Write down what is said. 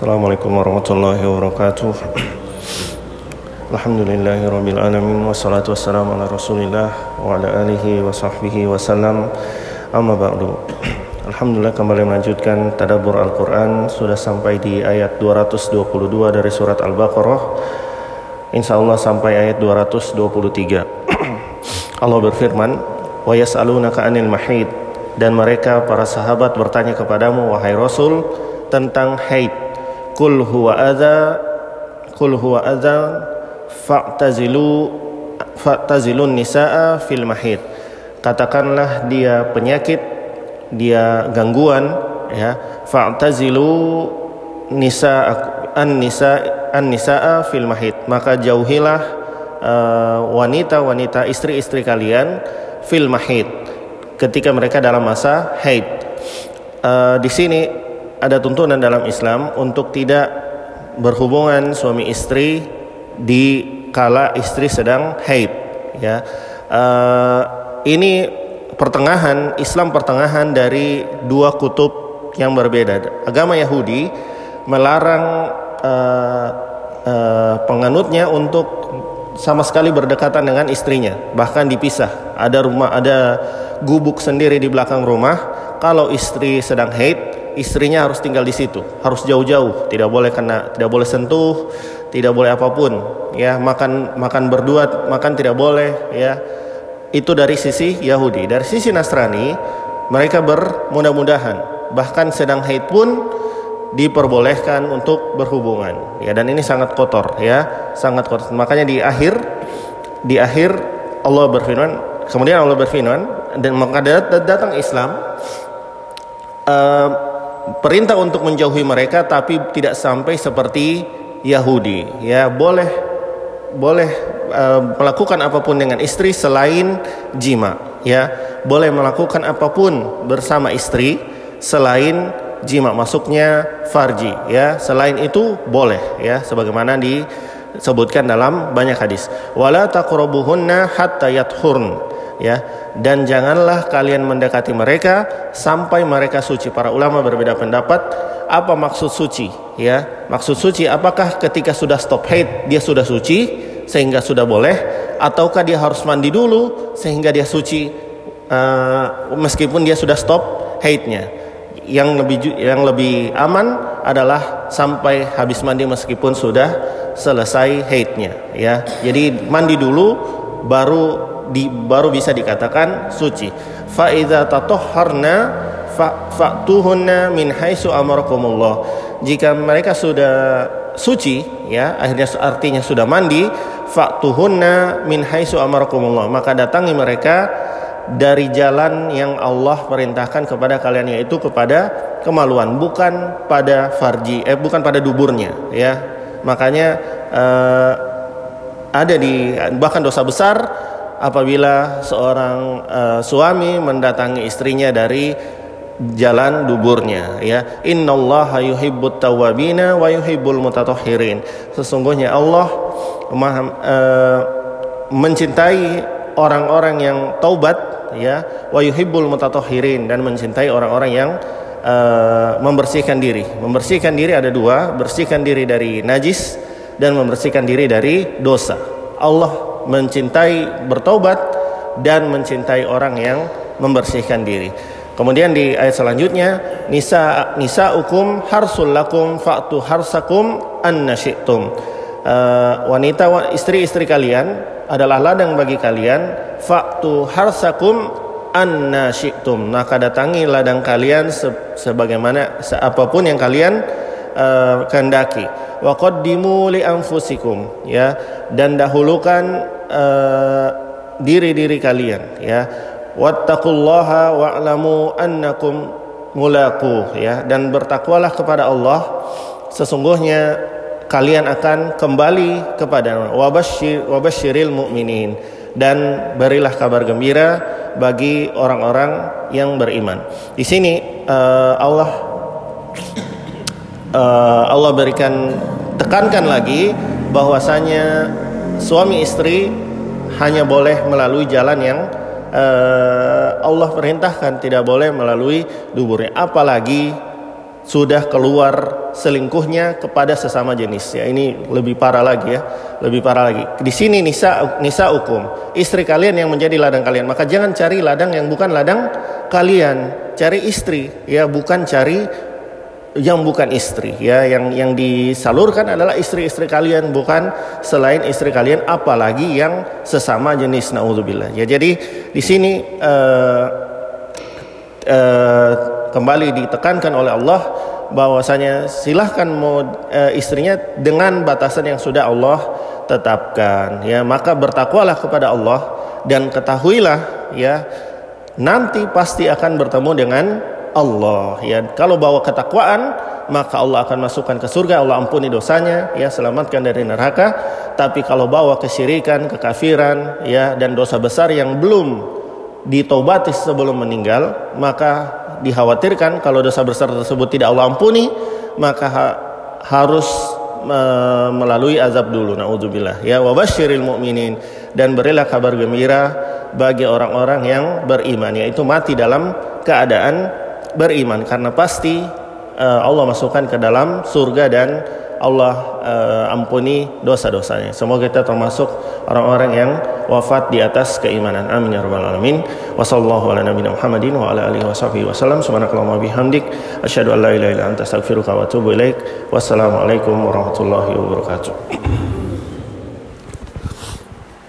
Assalamualaikum warahmatullahi wabarakatuh. Alhamdulillahi rabbil alamin Wassalatu wassalamu ala rasulillah Wa ala alihi wa sahbihi wasallam Amma ba'du. Alhamdulillah kembali melanjutkan Tadabur Al-Quran. Sudah sampai di ayat 222 dari surat Al-Baqarah. Insya Allah sampai ayat 223 Allah berfirman Wa yas'alunaka anil mahid. Dan mereka para sahabat bertanya kepadamu Wahai Rasul Tentang haid Kul huwa adha Kul huwa adha Fa'tazilu Fa'tazilun nisa'a fil mahid. Katakanlah dia penyakit Dia gangguan ya Fa'tazilu nisa an nisa an nisaa fil mahid. Maka jauhilah wanita-wanita uh, istri-istri kalian fil mahid ketika mereka dalam masa haid. Uh, di sini ada tuntunan dalam Islam untuk tidak berhubungan suami istri di kala istri sedang haid ya uh, ini pertengahan Islam pertengahan dari dua kutub yang berbeda agama Yahudi melarang uh, uh, penganutnya untuk sama sekali berdekatan dengan istrinya, bahkan dipisah. Ada rumah, ada gubuk sendiri di belakang rumah. Kalau istri sedang haid, istrinya harus tinggal di situ, harus jauh-jauh, tidak boleh kena, tidak boleh sentuh, tidak boleh apa pun. Ya, makan makan berdua, makan tidak boleh. Ya, itu dari sisi Yahudi. Dari sisi Nasrani, mereka bermudah-mudahan. Bahkan sedang haid pun diperbolehkan untuk berhubungan ya dan ini sangat kotor ya sangat kotor makanya di akhir di akhir Allah berfirman kemudian Allah berfirman dan maka datang Islam uh, perintah untuk menjauhi mereka tapi tidak sampai seperti Yahudi. Ya boleh boleh uh, melakukan apa pun dengan istri selain jima. Ya boleh melakukan apa pun bersama istri selain jima masuknya farji. Ya selain itu boleh ya sebagaimana disebutkan dalam banyak hadis. Wala taqrabuhunna hatta yathurn ya. Dan janganlah kalian mendekati mereka sampai mereka suci. Para ulama berbeda pendapat. Apa maksud suci? Ya maksud suci apakah ketika sudah stop haid dia sudah suci sehingga sudah boleh? Ataukah dia harus mandi dulu sehingga dia suci? Uh, meskipun dia sudah stop haidnya. Yang lebih yang lebih aman adalah sampai habis mandi meskipun sudah selesai haidnya ya. Jadi mandi dulu baru di baru bisa dikatakan suci. Fa idza tatahharna fa'tuhunna min haitsu amarakumullah. Jika mereka sudah suci ya akhirnya artinya sudah mandi fa'tuhunna min haitsu amarakumullah. Maka datangi mereka dari jalan yang Allah perintahkan kepada kalian yaitu kepada kemaluan bukan pada farji eh bukan pada duburnya ya. Makanya eh, ada di bahkan dosa besar apabila seorang eh, suami mendatangi istrinya dari jalan duburnya ya innallaha yuhibbut tawwabina wa yuhibbul mutatahhirin sesungguhnya Allah eh, mencintai orang-orang yang taubat ya wa yuhibbul mutatahhirin dan mencintai orang-orang yang uh, membersihkan diri. Membersihkan diri ada dua, bersihkan diri dari najis dan membersihkan diri dari dosa. Allah mencintai bertobat dan mencintai orang yang membersihkan diri. Kemudian di ayat selanjutnya nisa nisa ukum harsul lakum fa'tu harsakum annasyitum. Uh, wanita istri-istri kalian adalah ladang bagi kalian faktu harsakum anna syi'tum maka datangi ladang kalian se sebagaimana se apa pun yang kalian uh, kehendaki wa qaddimu li anfusikum ya dan dahulukan uh, diri-diri kalian ya. Wattaqullaha wa'lamu annakum mulaqu ya. Dan bertakwalah kepada Allah sesungguhnya kalian akan kembali kepada wabashir wabashiril mu'minin. Dan berilah kabar gembira bagi orang-orang yang beriman. Di sini uh, Allah uh, Allah berikan tekankan lagi bahwasanya suami istri hanya boleh melalui jalan yang uh, Allah perintahkan. Tidak boleh melalui duburnya. Apalagi sudah keluar selingkuhnya kepada sesama jenis. Ya ini lebih parah lagi ya. Lebih parah lagi. Di sini nisa nisa hukum istri kalian yang menjadi ladang kalian. Maka jangan cari ladang yang bukan ladang kalian. Cari istri. Ya bukan cari yang bukan istri ya. Yang yang disalurkan adalah istri-istri kalian bukan selain istri kalian apalagi yang sesama jenis naudzubillah. Ya jadi di sini uh, uh, kembali ditekankan oleh Allah bahwasanya silahkan mau e, istrinya dengan batasan yang sudah Allah tetapkan ya. Maka bertakwalah kepada Allah dan ketahuilah ya nanti pasti akan bertemu dengan Allah ya. Kalau bawa ketakwaan maka Allah akan masukkan ke surga. Allah ampuni dosanya ya selamatkan dari neraka. Tapi kalau bawa kesyirikan kekafiran ya dan dosa besar yang belum ditobati sebelum meninggal maka dikhawatirkan kalau dosa besar tersebut tidak Allah ampuni maka ha harus me melalui azab dulu naudzubillah ya. Wabasyiril mu'minin. Dan berilah kabar gembira bagi orang-orang yang beriman yaitu mati dalam keadaan beriman karena pasti uh, Allah masukkan ke dalam surga dan Allah uh, ampuni dosa-dosanya. Semoga kita termasuk orang-orang yang wafat di atas keimanan. Amin ya rabbal alamin. Wa sallallahu ala nabiyina Muhammadin wa ala alihi washabihi wasallam. Subhanakallahumma bihamdik asyhadu an la ilaha illa anta astaghfiruka wa atubu ilaik. Wassalamualaikum warahmatullahi wabarakatuh.